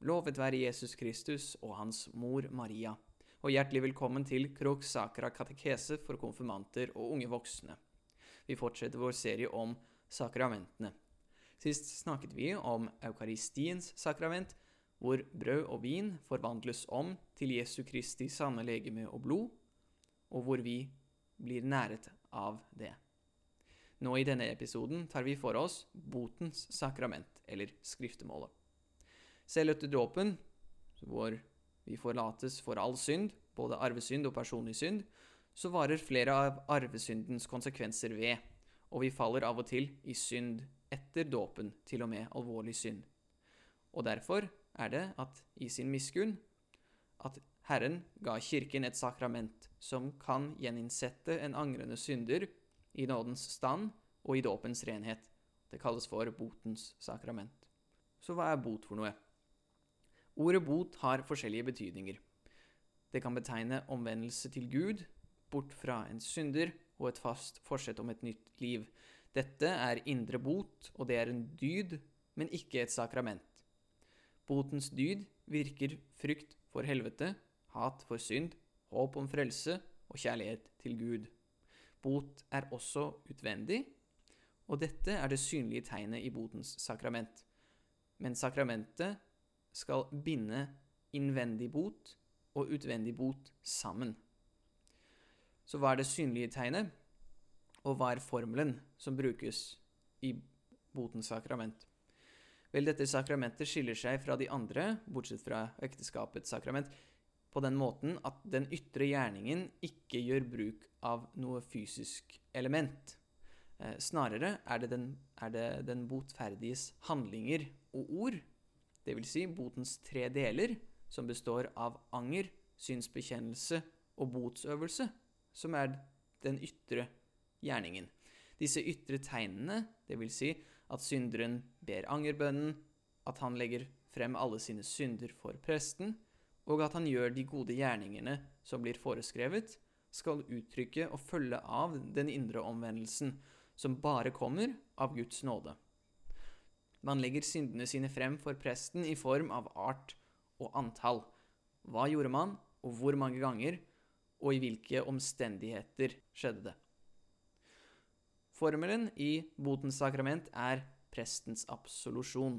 Lovet være Jesus Kristus og hans mor Maria. Og hjertelig velkommen til Krok Sakra katekese for konfirmanter og unge voksne. Vi fortsetter vår serie om sakramentene. Sist snakket vi om eukaristiens sakrament, hvor brød og vin forvandles om til Jesu Kristi sanne legeme og blod, og hvor vi blir næret av det. Nå i denne episoden tar vi for oss botens sakrament, eller skriftemålet. Selv etter dåpen, hvor vi forlates for all synd, både arvesynd og personlig synd, så varer flere av arvesyndens konsekvenser ved, og vi faller av og til i synd etter dåpen, til og med alvorlig synd. Og derfor er det at i sin miskunn at Herren ga Kirken et sakrament som kan gjeninnsette en angrende synder i nådens stand og i dåpens renhet. Det kalles for botens sakrament. Så hva er bot for noe? Ordet bot har forskjellige betydninger. Det kan betegne omvendelse til Gud, bort fra en synder og et fast forsett om et nytt liv. Dette er indre bot, og det er en dyd, men ikke et sakrament. Botens dyd virker frykt for helvete, hat for synd, håp om frelse og kjærlighet til Gud. Bot er også utvendig, og dette er det synlige tegnet i botens sakrament. Men sakramentet skal binde innvendig bot og utvendig bot sammen. Så hva er det synlige tegnet, og hva er formelen som brukes i botens sakrament? Vel, dette sakramentet skiller seg fra de andre, bortsett fra ekteskapets sakrament, på den måten at den ytre gjerningen ikke gjør bruk av noe fysisk element. Eh, snarere er det den, er det den botferdiges handlinger og ord vil si botens tre deler, som består av anger, synsbekjennelse og botsøvelse, som er den ytre gjerningen. Disse ytre tegnene, vil si at synderen ber angerbønnen, at han legger frem alle sine synder for presten, og at han gjør de gode gjerningene som blir foreskrevet, skal uttrykke og følge av den indre omvendelsen, som bare kommer av Guds nåde. Man legger syndene sine frem for presten i form av art og antall. Hva gjorde man, og hvor mange ganger, og i hvilke omstendigheter skjedde det? Formelen i botens sakrament er prestens absolusjon,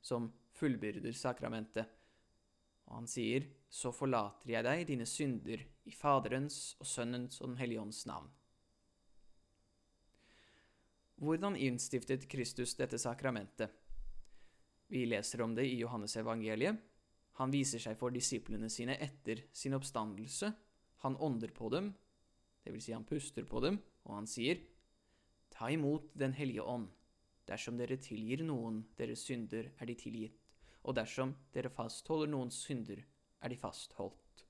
som fullbyrder sakramentet. Og han sier, så forlater jeg deg dine synder i Faderens og Sønnens og Den hellige ånds navn. Hvordan innstiftet Kristus dette sakramentet? Vi leser om det i Johannes evangeliet. Han viser seg for disiplene sine etter sin oppstandelse. Han ånder på dem, dvs. Si han puster på dem, og han sier, Ta imot Den hellige ånd. Dersom dere tilgir noen deres synder, er de tilgitt, og dersom dere fastholder noens synder, er de fastholdt.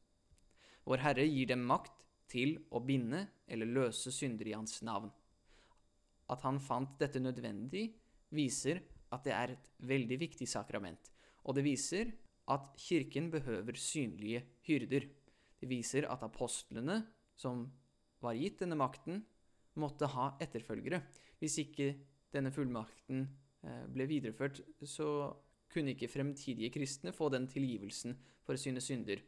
Vår Herre gir dem makt til å binde eller løse synder i Hans navn. At han fant dette nødvendig, viser at det er et veldig viktig sakrament, og det viser at kirken behøver synlige hyrder. Det viser at apostlene, som var gitt denne makten, måtte ha etterfølgere. Hvis ikke denne fullmakten eh, ble videreført, så kunne ikke fremtidige kristne få den tilgivelsen for sine synder.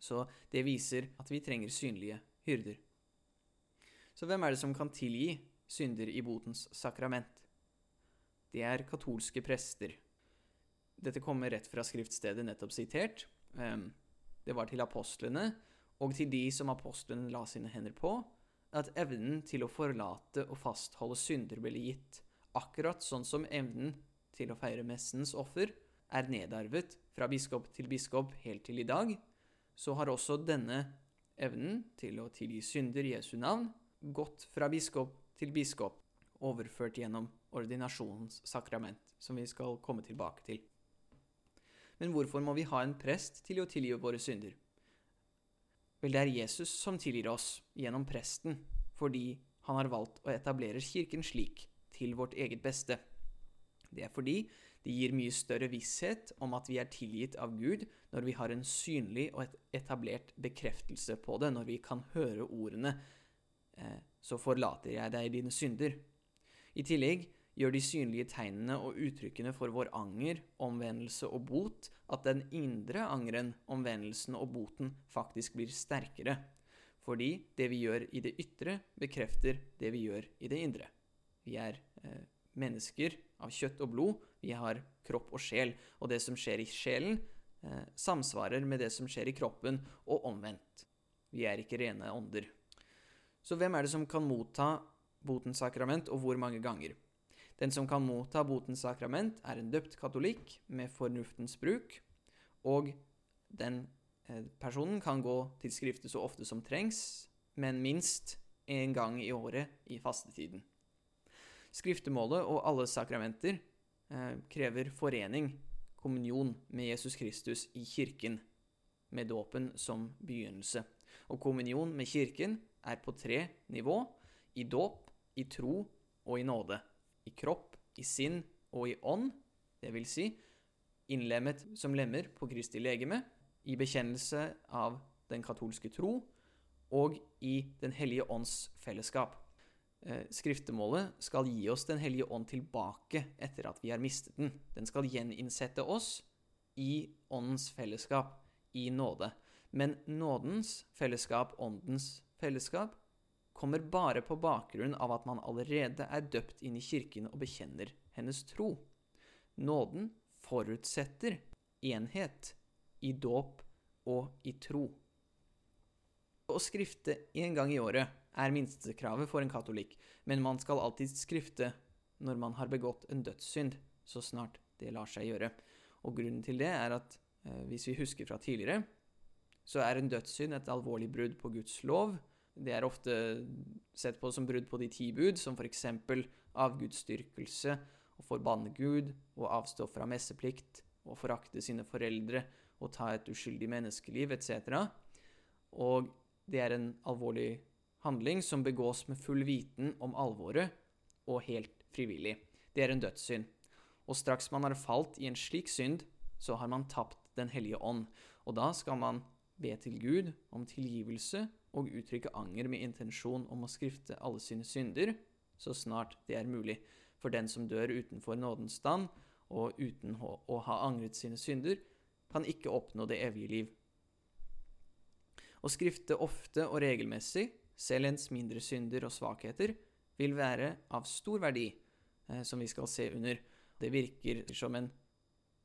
Så det viser at vi trenger synlige hyrder. Så hvem er det som kan tilgi synder i botens sakrament. Det er katolske prester. Dette kommer rett fra skriftstedet nettopp sitert. Ehm, det var til apostlene og til de som apostlene la sine hender på, at evnen til å forlate og fastholde synder ble gitt, akkurat sånn som evnen til å feire messens offer er nedarvet fra biskop til biskop helt til i dag, så har også denne evnen til å tilgi synder i Jesu navn gått fra biskop til biskop, overført gjennom ordinasjonens sakrament, som vi skal komme tilbake til. Men hvorfor må vi ha en prest til å tilgi våre synder? Vel, det er Jesus som tilgir oss gjennom presten, fordi han har valgt å etablere kirken slik, til vårt eget beste. Det er fordi det gir mye større visshet om at vi er tilgitt av Gud når vi har en synlig og etablert bekreftelse på det, når vi kan høre ordene eh, så forlater jeg deg dine synder. I tillegg gjør de synlige tegnene og uttrykkene for vår anger, omvendelse og bot at den indre angeren, omvendelsen og boten faktisk blir sterkere. Fordi det vi gjør i det ytre, bekrefter det vi gjør i det indre. Vi er eh, mennesker av kjøtt og blod. Vi har kropp og sjel. Og det som skjer i sjelen, eh, samsvarer med det som skjer i kroppen, og omvendt. Vi er ikke rene ånder. Så hvem er det som kan motta botens sakrament, og hvor mange ganger? Den som kan motta botens sakrament, er en døpt katolikk med fornuftens bruk, og den eh, personen kan gå til skriftet så ofte som trengs, men minst én gang i året i fastetiden. Skriftemålet og alle sakramenter eh, krever forening, kommunion med Jesus Kristus i kirken, med dåpen som begynnelse. Og kommunion med kirken er på tre nivå i dåp, i tro og i nåde i kropp, i sinn og i ånd, det vil si innlemmet som lemmer på Kristi legeme, i bekjennelse av den katolske tro og i Den hellige ånds fellesskap. Eh, skriftemålet skal gi oss Den hellige ånd tilbake etter at vi har mistet den. Den skal gjeninnsette oss i åndens fellesskap, i nåde. Men nådens fellesskap, åndens fellesskap, kommer bare på bakgrunn av at man allerede er døpt inn i kirken og bekjenner hennes tro. Nåden forutsetter enhet i dåp og i tro. Å skrifte én gang i året er minstekravet for en katolikk, men man skal alltid skrifte når man har begått en dødssynd, så snart det lar seg gjøre. Og grunnen til det er at eh, hvis vi husker fra tidligere, så er en dødssynd et alvorlig brudd på Guds lov, det er ofte sett på som brudd på de ti bud, som f.eks. avgudsdyrkelse, å forbanne Gud, å avstå fra messeplikt, å forakte sine foreldre, å ta et uskyldig menneskeliv, etc. Og det er en alvorlig handling som begås med full viten om alvoret og helt frivillig. Det er en dødssynd. Og straks man har falt i en slik synd, så har man tapt Den hellige ånd. Og da skal man be til Gud om tilgivelse og uttrykke anger med intensjon om å skrifte alle sine synder så snart det er mulig. For den som dør utenfor nådens stand og uten å ha angret sine synder, kan ikke oppnå det evige liv. Å skrifte ofte og regelmessig, selv ens mindre synder og svakheter, vil være av stor verdi, eh, som vi skal se under. Det virker som en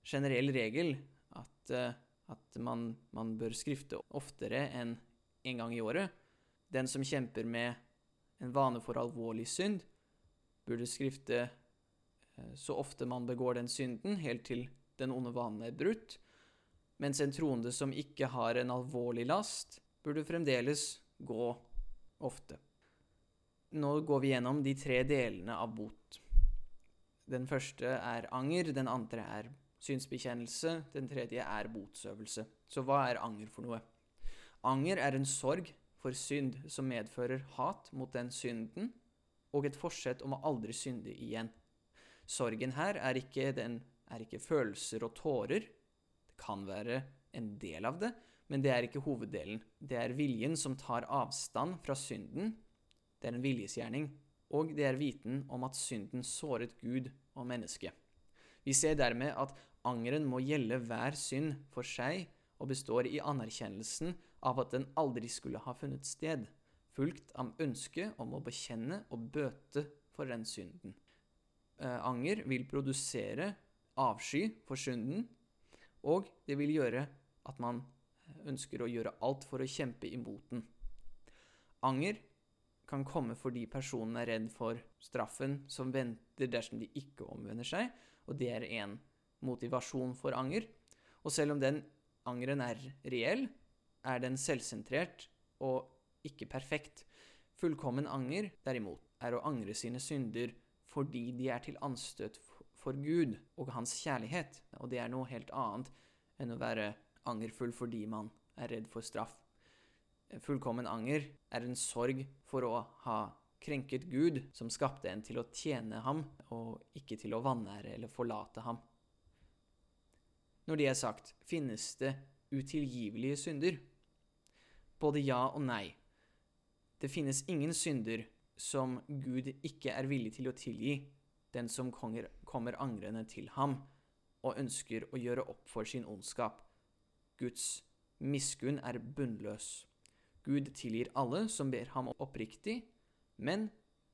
generell regel at, eh, at man, man bør skrifte oftere enn en gang i året. Den som kjemper med en vane for alvorlig synd, burde skrifte eh, så ofte man begår den synden, helt til den onde vanen er brutt, mens en troende som ikke har en alvorlig last, burde fremdeles gå ofte. Nå går vi gjennom de tre delene av bot. Den første er anger, den andre er synsbekjennelse, den tredje er botsøvelse. Så hva er anger for noe? Anger er en sorg for synd som medfører hat mot den synden, og et forsett om å aldri synde igjen. Sorgen her er ikke, den, er ikke følelser og tårer. Det kan være en del av det, men det er ikke hoveddelen. Det er viljen som tar avstand fra synden. Det er en viljesgjerning. Og det er viten om at synden såret Gud og mennesket. Vi ser dermed at angeren må gjelde hver synd for seg og består i anerkjennelsen av at den aldri skulle ha funnet sted, fulgt av ønsket om å bekjenne og bøte for den synden. Eh, anger vil produsere avsky for synden, og det vil gjøre at man ønsker å gjøre alt for å kjempe imot den. Anger kan komme fordi personen er redd for straffen som venter dersom de ikke omvender seg, og det er en motivasjon for anger. Og selv om den angeren er reell, er den selvsentrert og ikke perfekt. Fullkommen anger, derimot, er å angre sine synder fordi de er til anstøt for Gud og hans kjærlighet, og det er noe helt annet enn å være angerfull fordi man er redd for straff. Fullkommen anger er en sorg for å ha krenket Gud, som skapte en til å tjene ham, og ikke til å vanære eller forlate ham. Når det er sagt, finnes det utilgivelige synder? Både ja og nei. Det finnes ingen synder som Gud ikke er villig til å tilgi, den som kommer angrende til ham og ønsker å gjøre opp for sin ondskap. Guds miskunn er bunnløs. Gud tilgir alle som ber ham oppriktig, men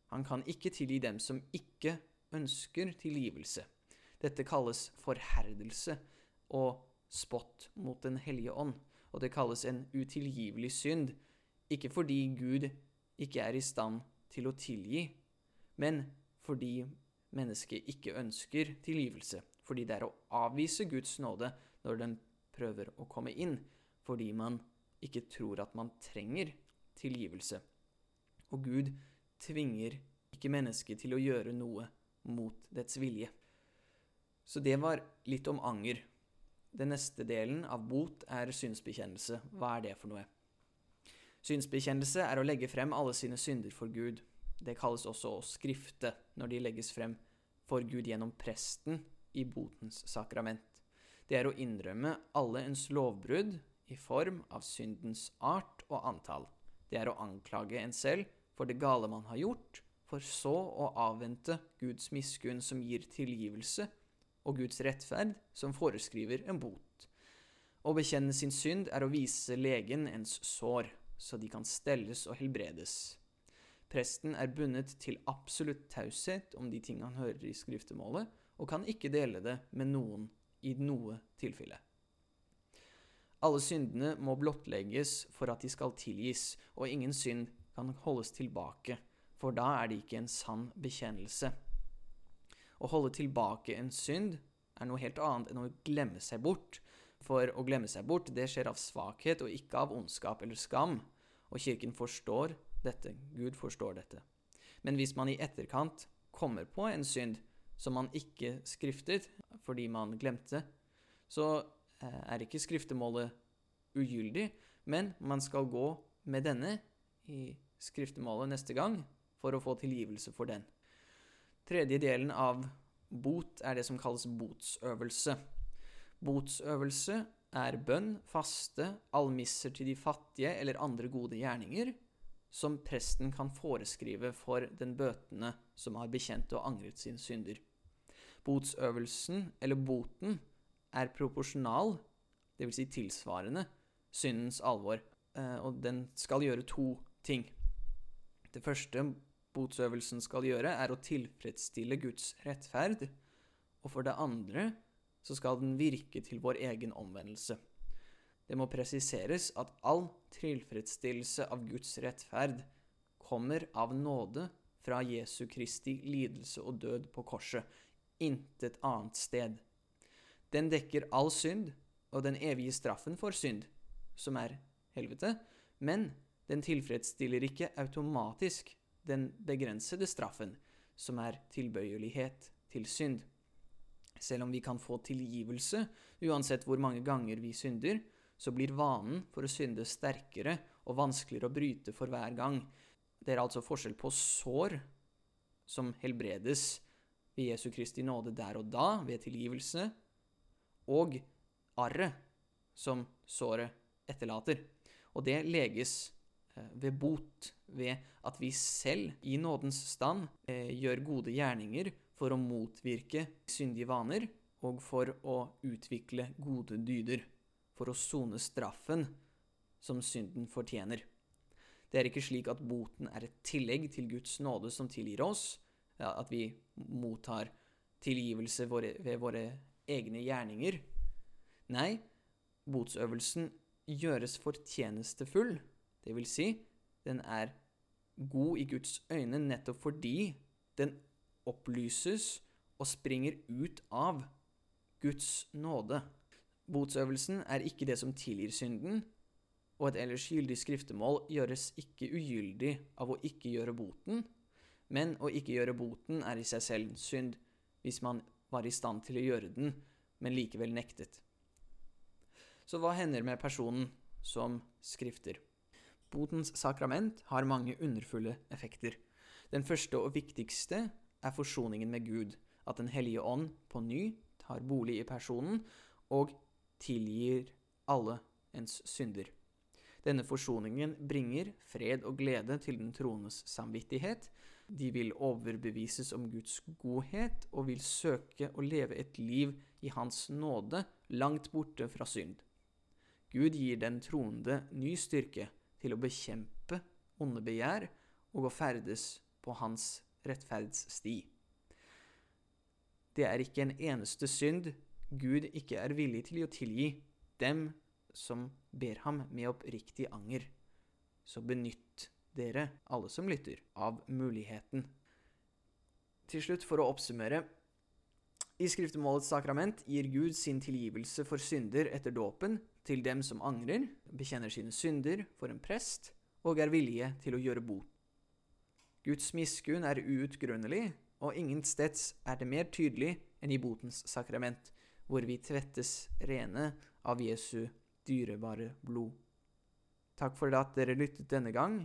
han kan ikke tilgi dem som ikke ønsker tilgivelse. Dette kalles forherdelse og spott mot Den hellige ånd, og det kalles en utilgivelig synd, ikke fordi Gud ikke er i stand til å tilgi, men fordi mennesket ikke ønsker tilgivelse. Fordi det er å avvise Guds nåde når den prøver å komme inn, fordi man ikke tror at man trenger tilgivelse. Og Gud tvinger ikke mennesket til å gjøre noe mot dets vilje. Så det var litt om anger. Den neste delen av bot er synsbekjennelse. Hva er det for noe? Synsbekjennelse er å legge frem alle sine synder for Gud. Det kalles også å skrifte når de legges frem for Gud gjennom presten i botens sakrament. Det er å innrømme alle ens lovbrudd i form av syndens art og antall. Det er å anklage en selv for det gale man har gjort, for så å avvente Guds miskunn som gir tilgivelse, og Guds rettferd som foreskriver en bot. Å bekjenne sin synd er å vise legen ens sår, så de kan stelles og helbredes. Presten er bundet til absolutt taushet om de ting han hører i skriftemålet, og kan ikke dele det med noen i noe tilfelle. Alle syndene må blottlegges for at de skal tilgis, og ingen synd kan holdes tilbake, for da er det ikke en sann bekjennelse. Å holde tilbake en synd er noe helt annet enn å glemme seg bort, for å glemme seg bort, det skjer av svakhet og ikke av ondskap eller skam, og Kirken forstår dette, Gud forstår dette. Men hvis man i etterkant kommer på en synd som man ikke skriftet fordi man glemte, så eh, er ikke skriftemålet ugyldig, men man skal gå med denne i skriftemålet neste gang for å få tilgivelse for den. Tredje delen av bot er det som kalles botsøvelse. Botsøvelse er bønn, faste, almisser til de fattige eller andre gode gjerninger som presten kan foreskrive for den bøtende som har bekjent og angret sine synder. Botsøvelsen, eller boten, er proporsjonal, dvs. Si tilsvarende, syndens alvor, eh, og den skal gjøre to ting. Det første botsøvelsen skal gjøre, er å tilfredsstille Guds rettferd, og for det andre så skal den virke til vår egen omvendelse. Det må presiseres at all tilfredsstillelse av Guds rettferd kommer av nåde fra Jesu Kristi lidelse og død på korset, intet annet sted. Den dekker all synd og den evige straffen for synd, som er helvete, men den tilfredsstiller ikke automatisk den begrensede straffen, som er tilbøyelighet til synd. Selv om vi kan få tilgivelse uansett hvor mange ganger vi synder, så blir vanen for å synde sterkere og vanskeligere å bryte for hver gang. Det er altså forskjell på sår som helbredes ved Jesu Kristi nåde der og da, ved tilgivelse, og arret som såret etterlater. Og det leges ved bot, ved at vi selv i nådens stand eh, gjør gode gjerninger for å motvirke syndige vaner og for å utvikle gode dyder for å sone straffen som synden fortjener. Det er ikke slik at boten er et tillegg til Guds nåde som tilgir oss, at vi mottar tilgivelse ved våre egne gjerninger. Nei, botsøvelsen gjøres fortjenestefull, det vil si, den er god i Guds øyne nettopp fordi den opplyses og springer ut av Guds nåde. Botsøvelsen er ikke det som tilgir synden, og et ellers gyldig skriftemål gjøres ikke ugyldig av å ikke gjøre boten, men å ikke gjøre boten er i seg selv synd hvis man var i stand til å gjøre den, men likevel nektet. Så hva hender med personen som skrifter? Botens sakrament har mange underfulle effekter. Den første og viktigste er forsoningen med Gud, at Den hellige ånd på ny tar bolig i personen og tilgir alle ens synder. Denne forsoningen bringer fred og glede til den troendes samvittighet, De vil overbevises om Guds godhet og vil søke å leve et liv i Hans nåde, langt borte fra synd. Gud gir den troende ny styrke til å bekjempe onde begjær og å ferdes på Hans rettferdssti. Det er ikke en eneste synd Gud ikke er villig til å tilgi dem som ber ham med oppriktig anger. Så benytt dere, alle som lytter, av muligheten. Til slutt, for å oppsummere. I skriftemålets sakrament gir Gud sin tilgivelse for synder etter dåpen til dem som angrer, bekjenner sine synder for en prest og er villige til å gjøre bot. Guds miskunn er uutgrunnelig, og ingensteds er det mer tydelig enn i botens sakrament, hvor vi tvettes rene av Jesu dyrebare blod. Takk for at dere lyttet denne gang,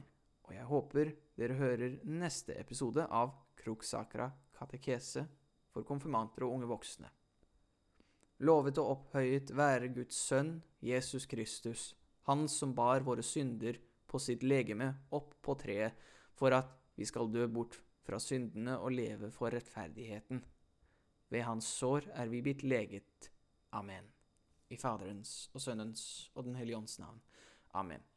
og jeg håper dere hører neste episode av Kruksakra katekese for konfirmanter og unge voksne. Lovet og opphøyet være Guds sønn, Jesus Kristus, Han som bar våre synder på sitt legeme opp på treet, for at vi skal dø bort fra syndene og leve for rettferdigheten. Ved hans sår er vi blitt leget. Amen. I Faderens og Sønnens og Den hellige ånds navn. Amen.